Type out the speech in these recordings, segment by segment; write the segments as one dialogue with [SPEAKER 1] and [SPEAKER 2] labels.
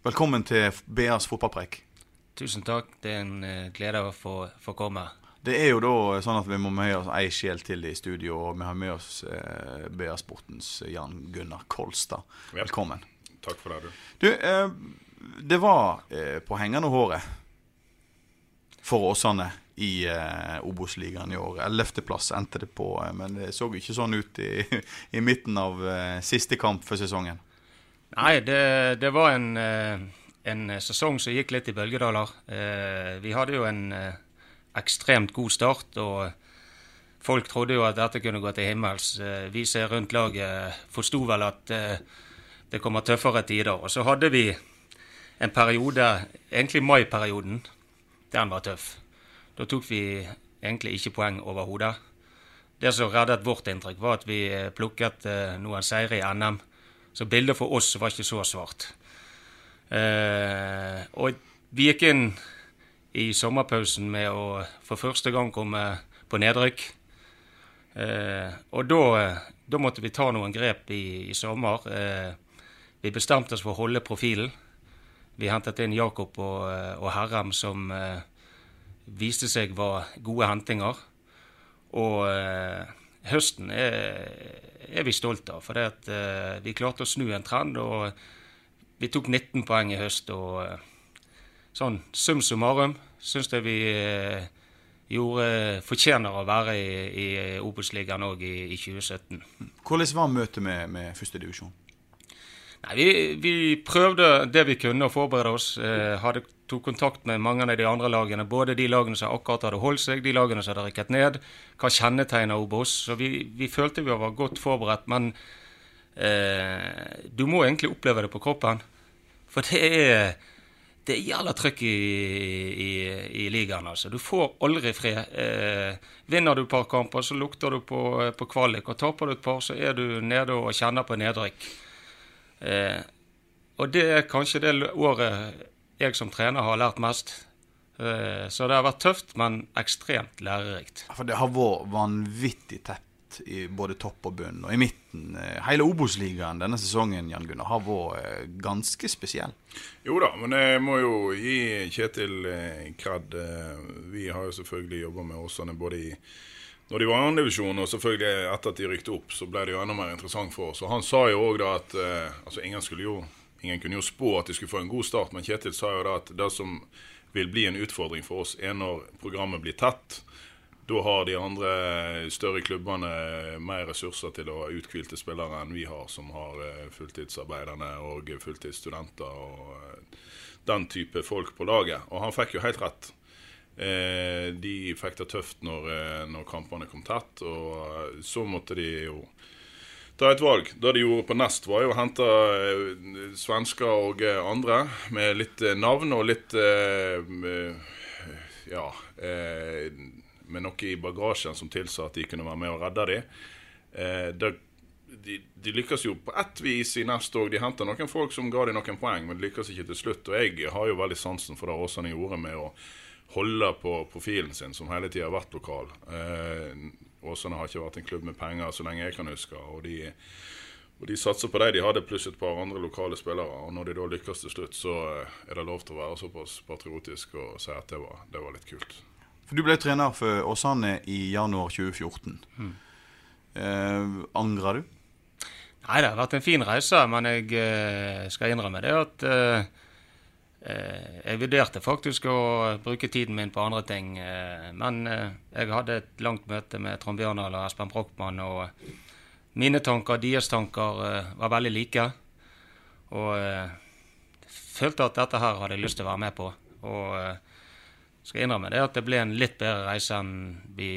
[SPEAKER 1] Velkommen til BAs fotballpreik.
[SPEAKER 2] Tusen takk. Det er en eh, glede å få, få komme.
[SPEAKER 1] Det er jo da sånn at vi må med oss ei sjel til i studio, og vi har med oss eh, BA Sportens Jan Gunnar Kolstad. Velkommen.
[SPEAKER 3] Takk for det, du.
[SPEAKER 1] Du, eh, det var eh, på hengende håret for Åsane i eh, Obos-ligaen i år. Ellevteplass endte det på, eh, men det så ikke sånn ut i, i midten av eh, siste kamp for sesongen.
[SPEAKER 2] Nei, det, det var en, eh, en sesong som gikk litt i bølgedaler. Eh, Vi hadde jo en eh, ekstremt god start, og folk trodde jo at dette kunne gå til himmels. Vi som er rundt laget, forsto vel at det kommer tøffere tider. Og så hadde vi en periode, egentlig mai-perioden, den var tøff. Da tok vi egentlig ikke poeng overhodet. Det som reddet vårt inntrykk, var at vi plukket noen seire i NM. Så bildet for oss var ikke så svart. Eh, og vi gikk inn i sommerpausen med å for første gang komme på nedrykk. Eh, og da, da måtte vi ta noen grep i, i sommer. Eh, vi bestemte oss for å holde profilen. Vi hentet inn Jakob og, eh, og Herrem, som eh, viste seg var gode hentinger. Og eh, høsten er, er vi stolte av, for det at, uh, vi klarte å snu en trend. og Vi tok 19 poeng i høst. og uh, Sånn sum summarum syns jeg vi uh, gjorde fortjener å være i, i Obos-ligaen òg i, i 2017.
[SPEAKER 1] Hvordan var møtet med, med førstedivisjon?
[SPEAKER 2] Nei, vi, vi prøvde det vi kunne å forberede oss. Eh, hadde tok kontakt med mange av de andre lagene. Både de lagene som akkurat hadde holdt seg, de lagene som hadde rykket ned. Hva kjennetegner Obos? Så vi, vi følte vi var godt forberedt. Men eh, du må egentlig oppleve det på kroppen. For det er det er jævla trøkk i, i, i ligaen. altså. Du får aldri fred. Eh, vinner du et par kamper, så lukter du på, på kvalik. Og taper du et par, så er du nede og kjenner på nedrykk. Eh, og det er kanskje det året jeg som trener har lært mest. Eh, så det har vært tøft, men ekstremt lærerikt.
[SPEAKER 1] For det har vært vanvittig tett i både topp og bunn. Og i midten. eh, Hele Obos-ligaen denne sesongen Jan Gunnar, har vært eh, ganske spesiell.
[SPEAKER 3] Jo da, men jeg må jo gi Kjetil eh, kred. Vi har jo selvfølgelig jobba med Åsane både i når de var i andredivisjon, og selvfølgelig etter at de rykte opp, så ble det jo enda mer interessant for oss. Og han sa jo òg da at eh, altså ingen, jo, ingen kunne jo spå at de skulle få en god start, men Kjetil sa jo da at det som vil bli en utfordring for oss, er når programmet blir tett. Da har de andre større klubbene mer ressurser til å ha uthvilte spillere enn vi har, som har eh, fulltidsarbeiderne og fulltidsstudenter og eh, den type folk på laget. Og han fikk jo helt rett. Eh, de fikk det tøft når, eh, når kampene kom tett, og eh, så måtte de jo ta et valg. Det de gjorde på Nest, var jo å hente eh, svensker og andre med litt navn og litt Ja Med noe i bagasjen som tilsa at de kunne være med og redde dem. Det, de, de lykkes jo på ett vis i Nest òg. De henta noen folk som ga dem noen poeng, men de lykkes ikke til slutt. Og jeg har jo veldig sansen for det Åsane gjorde med å holde på profilen sin, som hele tida har vært lokal. Eh, Åsane har ikke vært en klubb med penger så lenge jeg kan huske. Og de, og de satser på det de hadde, pluss et par andre lokale spillere. Og når de da lykkes til slutt, så eh, er det lov til å være såpass patriotisk og si at det var, det var litt kult.
[SPEAKER 1] For Du ble trener for Åsane i januar 2014. Eh, angrer du?
[SPEAKER 2] Nei, det har vært en fin reise, men jeg eh, skal innrømme det at Eh, jeg vurderte faktisk å bruke tiden min på andre ting, eh, men eh, jeg hadde et langt møte med Trond Bjørndal og Espen Brochmann, og mine tanker og deres tanker var veldig like. Og jeg følte at dette her hadde jeg lyst til å være med på. Og skal innrømme det at det ble en litt bedre reise enn vi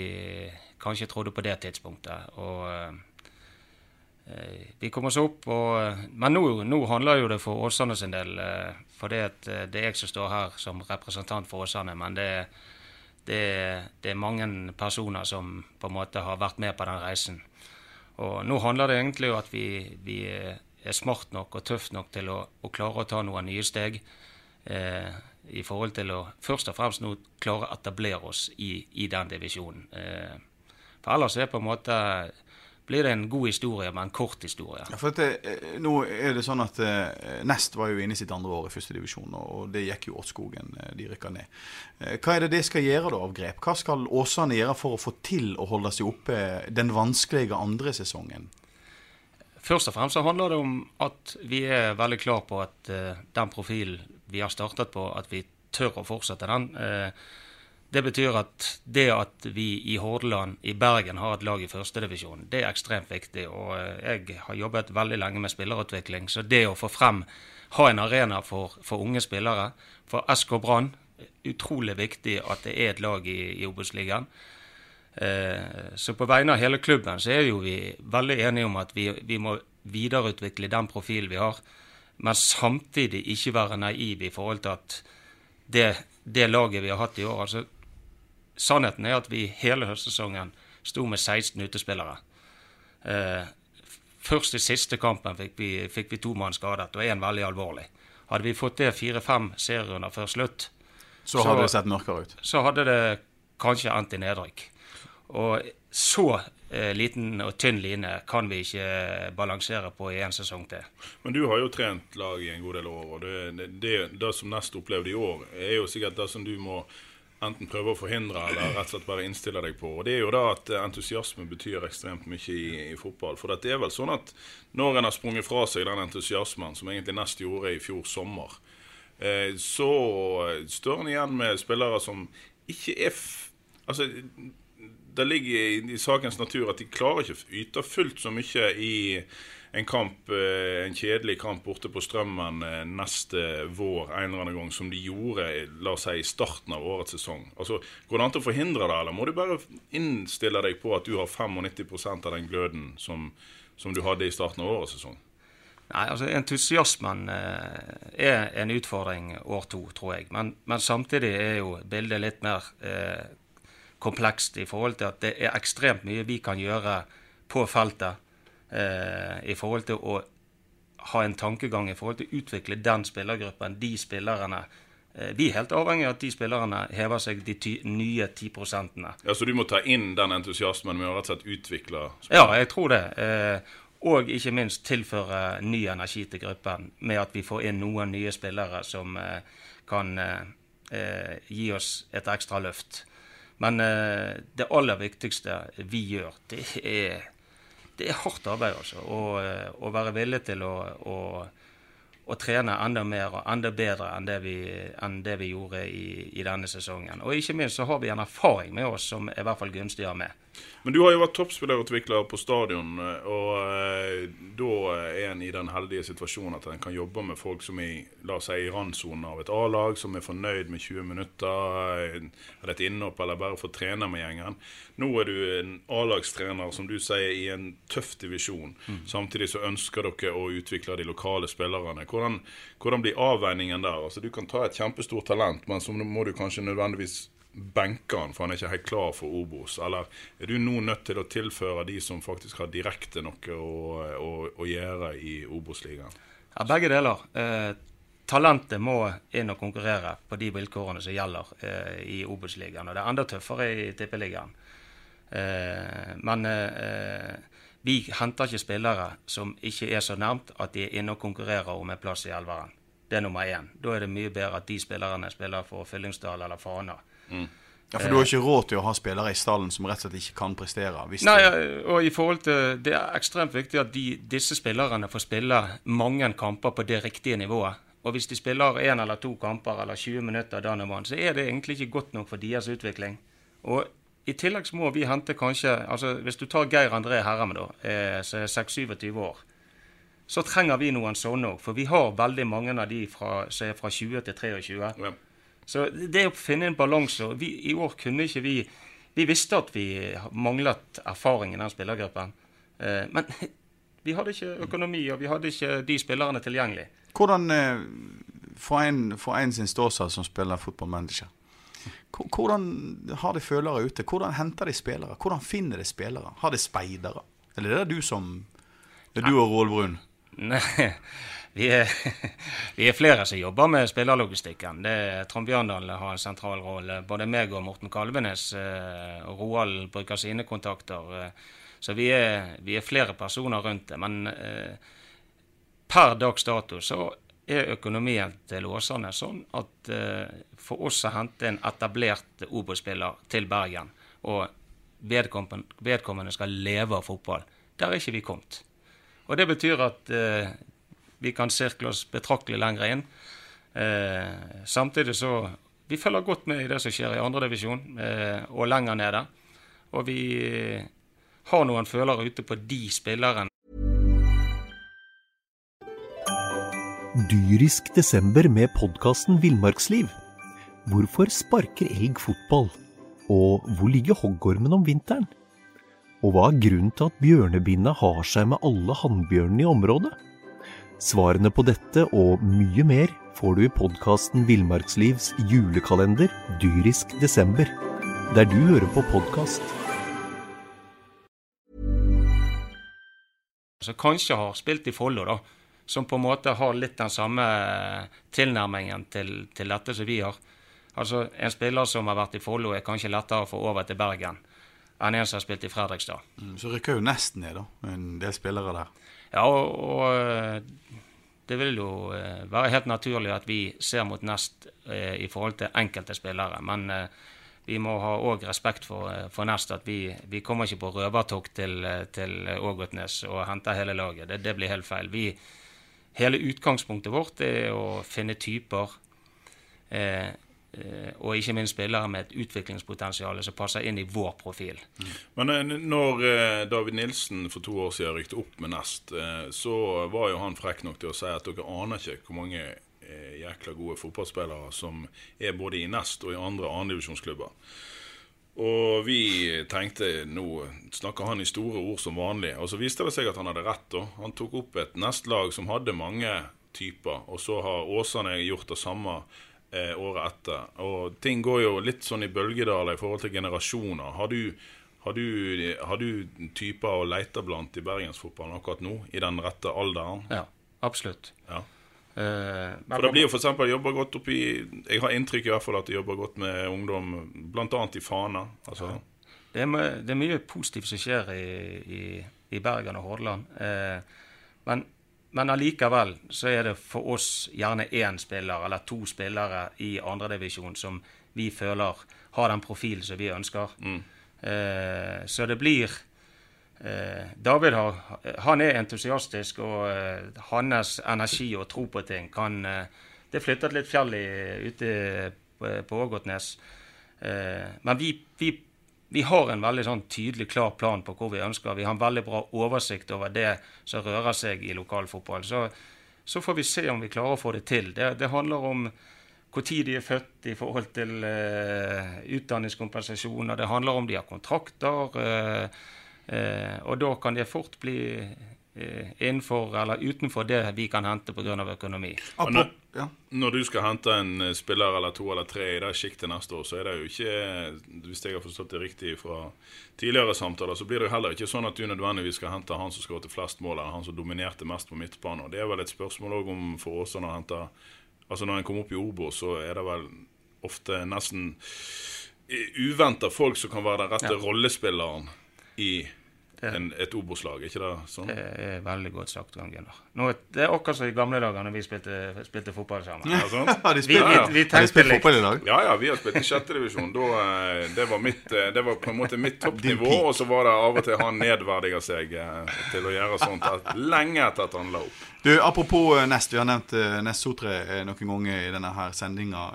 [SPEAKER 2] kanskje trodde på det tidspunktet. Og vi kommer oss opp, og, men nå, nå, handler jo det for Åsane sin del for det, at eh, det er jeg som står her som representant for Åsane, men det, det, det, er mange personer som på en måte har vært med på den reisen. Og nå handler det egentlig om at vi, vi er smart nok og tøft nok til å, å klare å ta noen nye steg. Eh, I forhold til å først og fremst nå klare å etablere oss i, i den divisjonen. Eh, for ellers er på en måte blir det en god historie, men en kort historie.
[SPEAKER 1] Ja, for det, eh, nå er det sånn at eh, Nest var jo inne i sitt andre år i førstedivisjon, og det gikk jo Åtskogen. skogen. de rykka ned. Eh, hva er det det skal gjøre da av grep? Hva skal Åsane gjøre for å få til å holde seg oppe den vanskelige andre sesongen?
[SPEAKER 2] Først og fremst så handler det om at vi er veldig klar på at den profilen vi har startet på, at vi tør å fortsette den. Uh, det betyr at det at vi i Hordaland, i Bergen, har et lag i førstedivisjon, det er ekstremt viktig. Og eh, jeg har jobbet veldig lenge med spillerutvikling, så det å få frem, ha en arena for, for unge spillere For SK Brann, utrolig viktig at det er et lag i, i Obos-ligaen. Eh, så på vegne av hele klubben så er jo vi veldig enige om at vi, vi må videreutvikle den profilen vi har, men samtidig ikke være naiv i forhold til at det, det laget vi har hatt i år altså Sannheten er at vi hele høstsesongen sto med 16 utespillere. Eh, først i siste kampen fikk vi, fikk vi to mann skadet, og én veldig alvorlig. Hadde vi fått det fire-fem serierunder før slutt,
[SPEAKER 1] så hadde så, det sett mørkere ut.
[SPEAKER 2] Så hadde det kanskje endt i nedrykk. Og så eh, liten og tynn line kan vi ikke balansere på i en sesong til.
[SPEAKER 3] Men du har jo trent lag i en god del år, og det, det, det, det som Nest opplevde i år, er jo sikkert det som du må enten prøve å forhindre eller rett og slett bare innstille deg på. Og Det er jo da at entusiasme betyr ekstremt mye i, i fotball. For det er vel sånn at når en har sprunget fra seg den entusiasmen som egentlig Nest gjorde i fjor sommer, eh, så står en igjen med spillere som ikke er f Altså, det ligger i, i sakens natur at de klarer ikke å yte fullt så mye i en kamp, eh, en kjedelig kamp borte på Strømmen eh, neste vår en eller annen gang, som de gjorde la oss si, i starten av årets sesong. Altså, Går det an til å forhindre det, eller må du bare innstille deg på at du har 95% av den gløden som, som, du hadde i starten av årets sesong?
[SPEAKER 2] Nei, altså Entusiasmen eh, er en utfordring år to, tror jeg. Men, men samtidig er jo bildet litt mer eh, komplekst i forhold til at det er ekstremt mye vi kan gjøre på feltet eh, i forhold til å ha en tankegang i forhold til å utvikle den spillergruppen, de spillerne. Eh, vi er helt avhengig av at de spillerne hever seg de ty nye 10
[SPEAKER 3] Ja, Så du må ta inn den entusiasmen med å rett og slett utvikle
[SPEAKER 2] spillere? Ja, jeg tror det. Eh, og ikke minst tilføre ny energi til gruppen med at vi får inn noen nye spillere som eh, kan gi oss et ekstra løft. Men det aller viktigste vi gjør, det er det er hardt arbeid, altså. Å være villig til å, å, å, trene enda mer og enda bedre enn det vi, enn det vi gjorde i, i, denne sesongen. Og ikke minst så har vi en erfaring med oss som er i hvert fall gunstig ha med.
[SPEAKER 3] Men du har jo vært toppspillerutvikler på stadion, og eh, da er en i den heldige situasjonen at en kan jobbe med folk som er la oss si, i randsonen av et A-lag, som er fornøyd med 20 minutter, eller et innhopp, eller bare får trene med gjengen. Nå er du en A-lagstrener, som du sier, i en tøff divisjon. Mm. Samtidig så ønsker dere å utvikle de lokale spillerne. Hvordan, hvordan blir avveiningen der? Altså, du kan ta et kjempestort talent, men så må du kanskje nødvendigvis benker han, for han er ikke helt klar for Obos? Eller er du nå nødt til å tilføre de som faktisk har direkte noe å, å, å gjøre i Obos-ligaen?
[SPEAKER 2] Ja, begge deler. Eh, talentet må inn og konkurrere på de vilkårene som gjelder eh, i Obos-ligaen. Og det er enda tøffere i Tippeligaen. Eh, men eh, vi henter ikke spillere som ikke er så nærmt at de er inne og konkurrerer om en plass i elveren. Det er nummer én. Da er det mye bedre at de spillerne spiller for Fyllingsdal eller Fana.
[SPEAKER 1] Mm. Ja, For du har ikke råd til å ha spillere i stallen som rett og slett ikke kan prestere?
[SPEAKER 2] Nei, og i forhold til Det er ekstremt viktig at de, disse spillerne får spille mange kamper på det riktige nivået. og hvis de spiller én eller to kamper eller 20 minutter dan og vann, så er det egentlig ikke godt nok for deres utvikling. Og i tillegg så må vi hente kanskje altså Hvis du tar Geir André Herrem, da, eh, som er 26 år, så trenger vi noen sånne òg. For vi har veldig mange av de fra, som er fra 20 til 23.
[SPEAKER 3] Ja.
[SPEAKER 2] Så det å finne en balanse. vi- I år kunne ikke vi Vi visste at vi manglet erfaring i den spillergruppen. Eh, men vi hadde ikke økonomi, og vi hadde ikke de spillerne tilgjengelig.
[SPEAKER 1] Hvordan, eh, for en, for en sin ståsted som spiller fotballmanager, Hvor- hvordan har de følere ute? Hvordan henter de spillere? Hvordan finner de spillere? Har de speidere? Eller er det du som Det er du og Roald Brun?
[SPEAKER 2] Nei, vi er, vi er flere som jobber med spillerlogistikken. Det Trond Bjørndal har en sentral rolle. Både meg og Morten Kalvenes eh, og Roald bruker sine kontakter. eh, Så vi er, vi er flere personer rundt det. Men eh, per dags dato så er økonomien til Åsane sånn at for oss å hente en etablert Obos-spiller til Bergen, og vedkommende, skal leve av fotball, der er ikke vi kommet. Og det betyr at vi kan sirkle oss betraktelig lenger inn. Eh, samtidig så Vi følger godt med i det som skjer i andredivisjon eh, og lenger nede. Og vi har noen følere ute på de spillerne
[SPEAKER 4] Dyrisk desember med podkasten Villmarksliv. Hvorfor sparker elg fotball? Og hvor ligger hoggormen om vinteren? Og hva er grunnen til at bjørnebinna har seg med alle hannbjørnene i området? Svarene på dette og mye mer får du i podkasten Villmarkslivs julekalender Dyrisk desember, der du hører på podkast.
[SPEAKER 2] som kanskje har spilt i Follo, da. Som på en måte har litt den samme tilnærmingen til, til dette som vi har. Altså, En spiller som har vært i Follo, er kanskje lettere å få over til Bergen enn en som har spilt i Fredrikstad.
[SPEAKER 1] Mm, Så rykker jo nesten ned, da. En del spillere der.
[SPEAKER 2] Ja, og, og eh, det vil jo eh, være helt naturlig at vi ser mot Nest eh, i forhold til enkelte spillere. Men eh, vi må ha òg respekt for, eh, for Nest. At vi, vi kommer ikke på røvertokt til, til Ågotnes og henter hele laget. Det, det blir helt feil. Vi, hele utgangspunktet vårt er å finne typer. Eh, og ikke minst spillere med et utviklingspotensial som passer inn i vår profil.
[SPEAKER 3] Men eh, når eh, David Nilsen for to år siden rykte opp med Nest, eh, så var jo han frekk nok til å si at dere aner ikke hvor mange eh, jækla gode fotballspillere som er både i Nest og i andre annendivisjonsklubber. Og vi tenkte nå snakker han i store ord som vanlig. Og så viste det seg at han hadde rett. da. Han tok opp et Nest-lag som hadde mange typer, og så har Åsane gjort det samme eh, året etter. Og ting går jo litt sånn i bølgedaler i forhold til generasjoner. Har du, har du, har du typer å lete blant i bergensfotballen akkurat nå, i den rette alderen?
[SPEAKER 2] Ja, absolutt.
[SPEAKER 3] Ja.
[SPEAKER 2] Uh, men
[SPEAKER 3] For det blir jo for eksempel jobber godt oppi Jeg har inntrykk i hvert fall at det jobber godt med ungdom, bl.a. i Fana. Altså,
[SPEAKER 2] Det er, my- det er mye positivt som skjer i, i, i Bergen og Hordaland. Uh, men, men allikevel så er det for oss gjerne én spiller eller to spillere i andredivisjon som vi føler har den profilen som vi ønsker. Eh, så det blir eh, David har, han er entusiastisk, og eh, hans energi og tro på ting kan eh, Det er flyttet litt fjell i, ute på, på Ågotnes. Eh, men vi, vi, vi har en veldig sånn tydelig, klar plan på hvor vi ønsker. Vi har en veldig bra oversikt over det som rører seg i lokalfotball. Så, så får vi se om vi klarer å få det til. Det, det handler om når de er født i forhold til eh, utdanningskompensasjoner. Det handler om de har kontrakter. Uh, uh, og da kan det fort bli innenfor eller utenfor det vi kan hente pga. økonomi.
[SPEAKER 3] Når,
[SPEAKER 1] Ja.
[SPEAKER 3] når du skal hente en eh, spiller eller to eller tre i det sjiktet neste år, så er det jo ikke Hvis jeg har forstått det riktig fra tidligere samtaler, så blir det jo heller ikke sånn at du nødvendigvis skal hente han som skåret flest mål, eller han som dominerte mest på midtbanen. Og Det er vel et spørsmål òg om for Åsane å hente Altså Når en kommer opp i Obo, så er det vel ofte nesten uventa folk som kan være den rette
[SPEAKER 2] Ja.
[SPEAKER 3] rollespilleren i en, et Obos-lag, ikke det sånn?
[SPEAKER 2] Det er veldig godt sagt. Nå, det er akkurat som i gamle dager når vi spilte, spilte fotball sammen.
[SPEAKER 3] Ja?
[SPEAKER 1] Har de
[SPEAKER 2] Vi, vi,
[SPEAKER 3] ja.
[SPEAKER 2] vi
[SPEAKER 1] har
[SPEAKER 2] tenkte
[SPEAKER 1] spilt fotball i dag?
[SPEAKER 3] Ja, ja, vi har spilt i sjette divisjon. Eh, det, var mitt, eh, det var på en måte mitt toppnivå. Og så var det av og til han nedverdiga seg eh, til å gjøre sånt at, lenge etter at han la opp.
[SPEAKER 1] Du, Apropos Nest, vi har nevnt Nest Sotre noen ganger i denne her sendinga.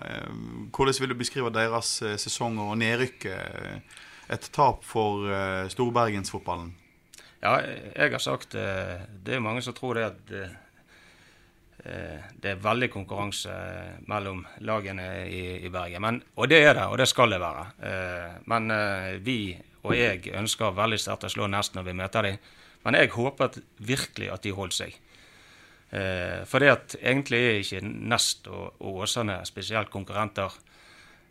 [SPEAKER 1] Hvordan vil du beskrive deres sesonger sesong og nedrykk? Et tap for uh, storbergensfotballen?
[SPEAKER 2] Ja, jeg har sagt uh, Det er mange som tror det at eh, det er veldig konkurranse mellom lagene i, i Bergen. Men, og det er det, og det skal det være. Men vi og jeg ønsker veldig sterkt å slå Nest når vi møter dem. Men jeg håper virkelig at de holder seg. Eh, for at egentlig er ikke Nest og, og Åsane spesielt konkurrenter.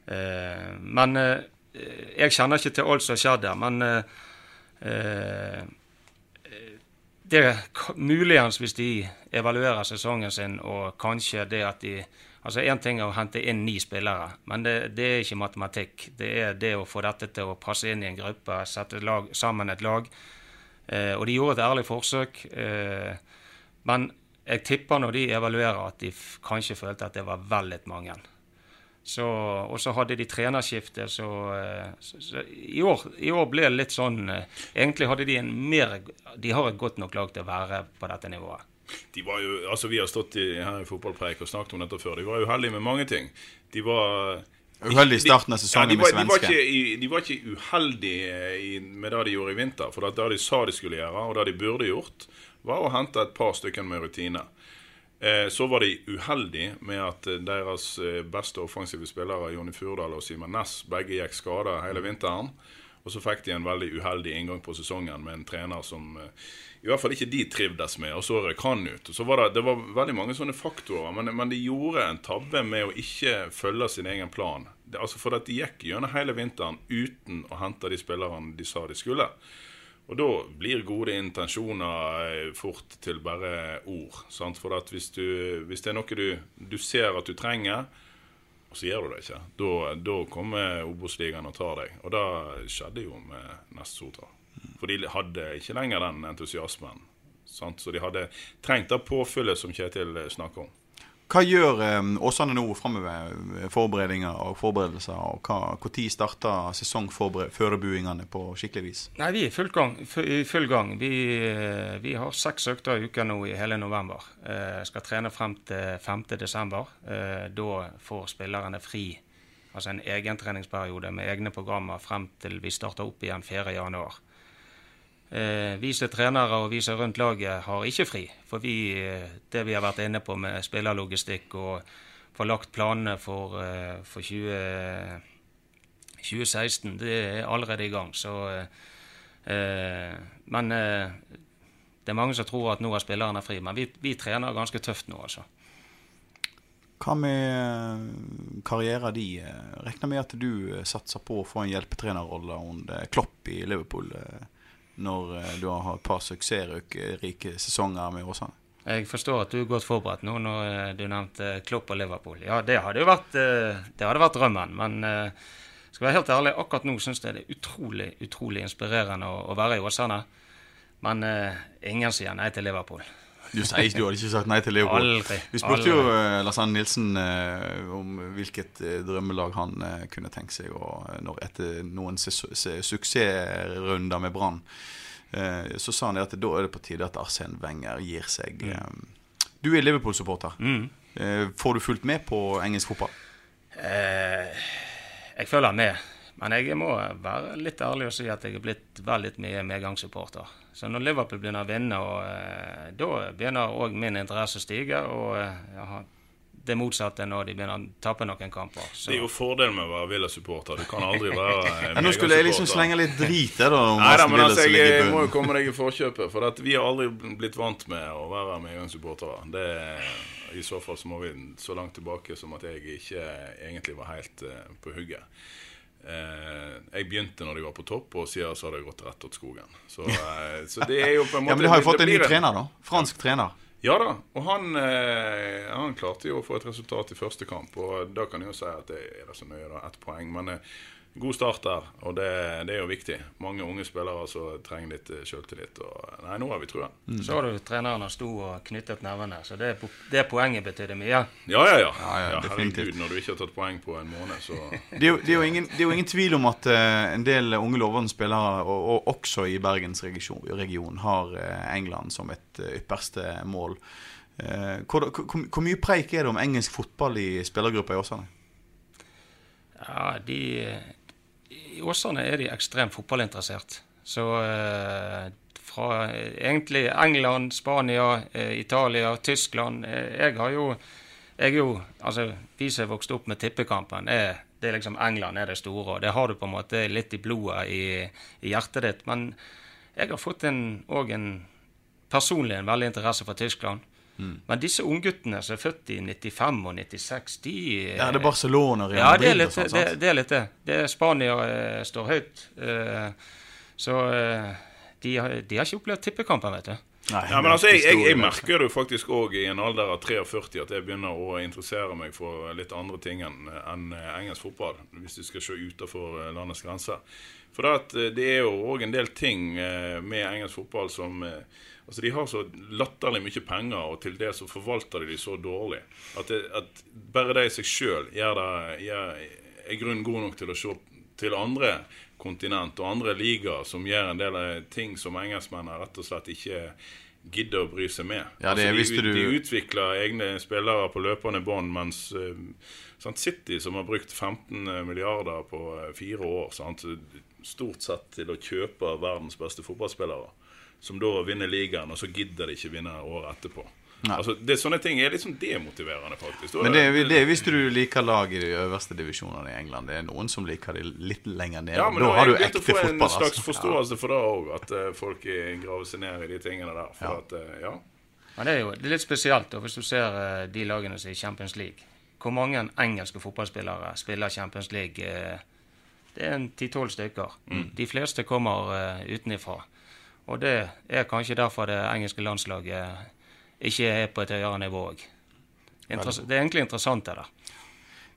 [SPEAKER 2] Eh, men eh, jeg kjenner ikke til alt som har skjedd der. Men eh, eh, det er muligens hvis de evaluerer sesongen sin og kanskje det at de Altså Én ting er å hente inn ni spillere, men det, det er ikke matematikk. Det er det å få dette til å passe inn i en gruppe, sette lag, sammen et lag. Eh, og de gjorde et ærlig forsøk. Eh, men jeg tipper når de evaluerer at de kanskje følte at det var vel litt mange. Så, og så hadde de trenerskifte, så, eh, så, så i, år, i år ble det litt sånn eh, Egentlig hadde de en mer De har et godt nok lag til å være på dette nivået.
[SPEAKER 3] De var jo, altså Vi har stått i, her i fotballpreik og snakket om dette før. De var uheldige med mange ting. De var
[SPEAKER 1] Uheldig i starten av sesongen
[SPEAKER 3] de,
[SPEAKER 1] med
[SPEAKER 3] svenske. de, var ikke, de var ikke uheldige i, med det de gjorde i vinter. For det de sa de skulle gjøre, og det de burde gjort, var å hente et par stykker med rutine. Eh, så var de uheldige med at eh, deres eh, beste offensive spillere, Jonny Furdal og Simen Næss, begge gikk skada hele vinteren. Og så fikk de en veldig uheldig inngang på sesongen med en trener som i hvert fall ikke de trivdes med, og så røk han ut. Og så var det, det var veldig mange sånne faktorer, men, men de gjorde en tabbe med å ikke følge sin egen plan. Det, altså For at de gikk gjennom hele vinteren uten å hente de spillerne de sa de skulle. Og da blir gode intensjoner eh, fort til bare ord. Sant? For hvis, du, hvis det er noe du, du ser at du trenger, og så gjør du det ikke, da, da kommer Obos-ligaen og tar deg. Og det skjedde jo med Nest Sotra. For de hadde ikke lenger den entusiasmen. Sant? Så de hadde trengt det påfyllet som Kjetil snakker om.
[SPEAKER 1] Hva gjør eh, Åsane nå framover? Forberedelser og forberedelser? Og Når starter sesongforberedelsene på skikkelig vis?
[SPEAKER 2] Nei, vi er full gang. I full gang. Vi, eh, vi har seks økter i uka nå i hele november. Eh, skal trene frem til 5. desember. Eh, da får spillerne fri. Altså en egen treningsperiode med egne programmer frem til vi starter opp igjen 4. Eh, vi som er trenere og vi som rundt laget, har ikke fri. For vi, eh, det vi har vært inne på med spillerlogistikk og få lagt planene for, eh, for 20, 2016, det er allerede i gang. Så, eh, men det er mange som tror at nå har spillerne fri. Men vi, vi trener ganske tøft nå, altså.
[SPEAKER 1] Hva med karrieren din? Regner med at du satser på å få en hjelpetrenerrolle under Klopp i Liverpool eh, når eh, du har hatt et par suksessrike sesonger med Åsane?
[SPEAKER 2] Jeg forstår at du er godt forberedt nå når eh, du nevnte Klopp og Liverpool. Ja, det hadde jo vært, eh, det hadde vært drømmen. Men skal være helt ærlig, akkurat nå syns jeg det er utrolig utrolig inspirerende å, være i Åsane. Men ingen sier nei til Liverpool.
[SPEAKER 1] Du sier du hadde ikke sagt nei til Liverpool.
[SPEAKER 2] Aldri.
[SPEAKER 1] Vi spurte jo eh, Lars Arne Nilsen eh, om hvilket eh, drømmelag han kunne tenke seg og, etter noen ses- se- suksessrunder med Brann. Så sa han at da er det på tide at Arsen Wenger gir seg. Mm. du er Liverpool-supporter.
[SPEAKER 2] Mm.
[SPEAKER 1] Får du fulgt med på engelsk fotball?
[SPEAKER 2] Eh, jeg følger med. Men jeg må være litt ærlig og si at jeg er blitt veldig mye medgangssupporter. Så når Liverpool begynner å vinne, og, eh, da begynner òg min interesse å stige. Og eh, jeg det motsatte når de begynner å tape noen kamper. Så.
[SPEAKER 3] Det er jo fordelen med å være Villa-supporter. Du kan aldri være medgangssupporter.
[SPEAKER 1] Ja, nå skulle jeg liksom slenge litt drit der, da. Om
[SPEAKER 3] Nei da, men altså, jeg, jeg må jo komme deg i forkjøpet. For at vi har aldri blitt vant med å være medgangssupportere. Det I så fall så må vi så langt tilbake som at jeg ikke egentlig var helt uh, på hugget. Eh, jeg begynte når de var på topp, og siden så har det gått rett til skogen. Så, eh, så det er jo på en måte
[SPEAKER 1] Ja, men de har jo fått en ny trener, da. Fransk trener.
[SPEAKER 3] Ja da, og han, eh, han klarte jo å få et resultat i første kamp. Og da kan jeg jo si at det er det så nøye, da. Ett poeng. Men god start der, og det, det, er jo viktig. Mange unge spillere som trenger litt eh, selvtillit. Og, nei, nå har vi trua.
[SPEAKER 2] Mm. Så har du treneren han sto og knyttet nevene, så det, det poenget betydde mye. Ja,
[SPEAKER 3] ja, ja. ja. ja, ja herregud, når du ikke har tatt poeng på en måned, så
[SPEAKER 1] det, er jo, det, er jo ingen, det er jo ingen tvil om at uh, en del unge lovende spillere, og, og, også i bergensregionen, region, har uh, England som et uh, ypperste mål. Hvor, hvor, hvor, mye preik er det om engelsk fotball i spillergruppa i Åsane?
[SPEAKER 2] Ja, de i Åsane er de ekstremt fotballinteressert. Så eh, fra egentlig England, Spania, eh, Italia, Tyskland eh, Jeg har jo jeg jo, altså Vi som er vokst opp med tippekampen, er, det er liksom England er det store. og Det har du på en måte litt i blodet, i, i hjertet ditt. Men jeg har fått en, en personlig en veldig interesse for Tyskland. Mm. Men disse ungguttene som er født i 95 og 96, de
[SPEAKER 1] Ja, det er Barcelona
[SPEAKER 2] Real ja, det er litt sånt, det. Det er litt det. det er Spania eh, står høyt. Eh, så eh, de, har, de, har ikke opplevd tippekampen, vet du.
[SPEAKER 3] Nei, ja, men altså, jeg, jeg, jeg merker det faktisk òg i en alder av 43 at jeg begynner å interessere meg for litt andre ting enn en engelsk fotball, hvis du skal se utenfor landets grenser. For det, det er jo òg en del ting med engelsk fotball som Altså De har så latterlig mye penger, og til det så forvalter de de så dårlig. At, det, at bare det i seg sjøl er grunn god nok til å se til andre kontinent og andre ligaer som gjør en del av ting som engelskmennene rett og slett ikke gidder å bry seg med.
[SPEAKER 1] Ja, det,
[SPEAKER 3] altså,
[SPEAKER 1] de,
[SPEAKER 3] de, utvikler egne spillere på løpende bånd, mens uh, City, som har brukt 15 milliarder på uh, fire år, sant, stort sett til å kjøpe verdens beste fotballspillere som da vinner ligaen, og så gidder de ikke vinne året etterpå. Altså, det, sånne ting er liksom demotiverende, faktisk.
[SPEAKER 1] Men det, det er hvis du liker lag i de øverste divisjonene i England. Det er noen som liker de litt lenger ned.
[SPEAKER 3] Ja, men da har du ekte fotball. Jeg begynt å få en slags altså. forståelse for det òg, at uh, folk graver seg ned i de tingene der. For ja. At, uh, ja.
[SPEAKER 2] Men det er jo det er litt spesielt da, hvis du ser uh, de lagene som er i Champions League. Hvor mange engelske fotballspillere spiller Champions League? det er en ti-tolv stykker. Mm. De fleste kommer utenifra. Og det er kanskje derfor det engelske landslaget ikke er på et høyere nivå òg. Det er egentlig interessant, det der.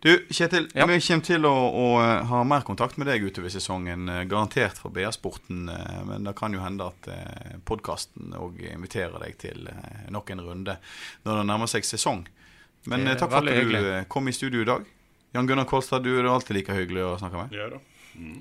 [SPEAKER 1] Du, Kjetil, ja. vi kommer til å, å, eh, ha mer kontakt med deg utover sesongen. Eh, garantert for BA-sporten. Eh, men det kan jo hende at podkasten òg inviterer deg til nok en runde når det nærmer seg sesong. Men takk for at du hyggelig. kom i studio i dag. Jan Gunnar Kolstad, du er alltid like hyggelig å snakke med.
[SPEAKER 3] Ja da. Mm.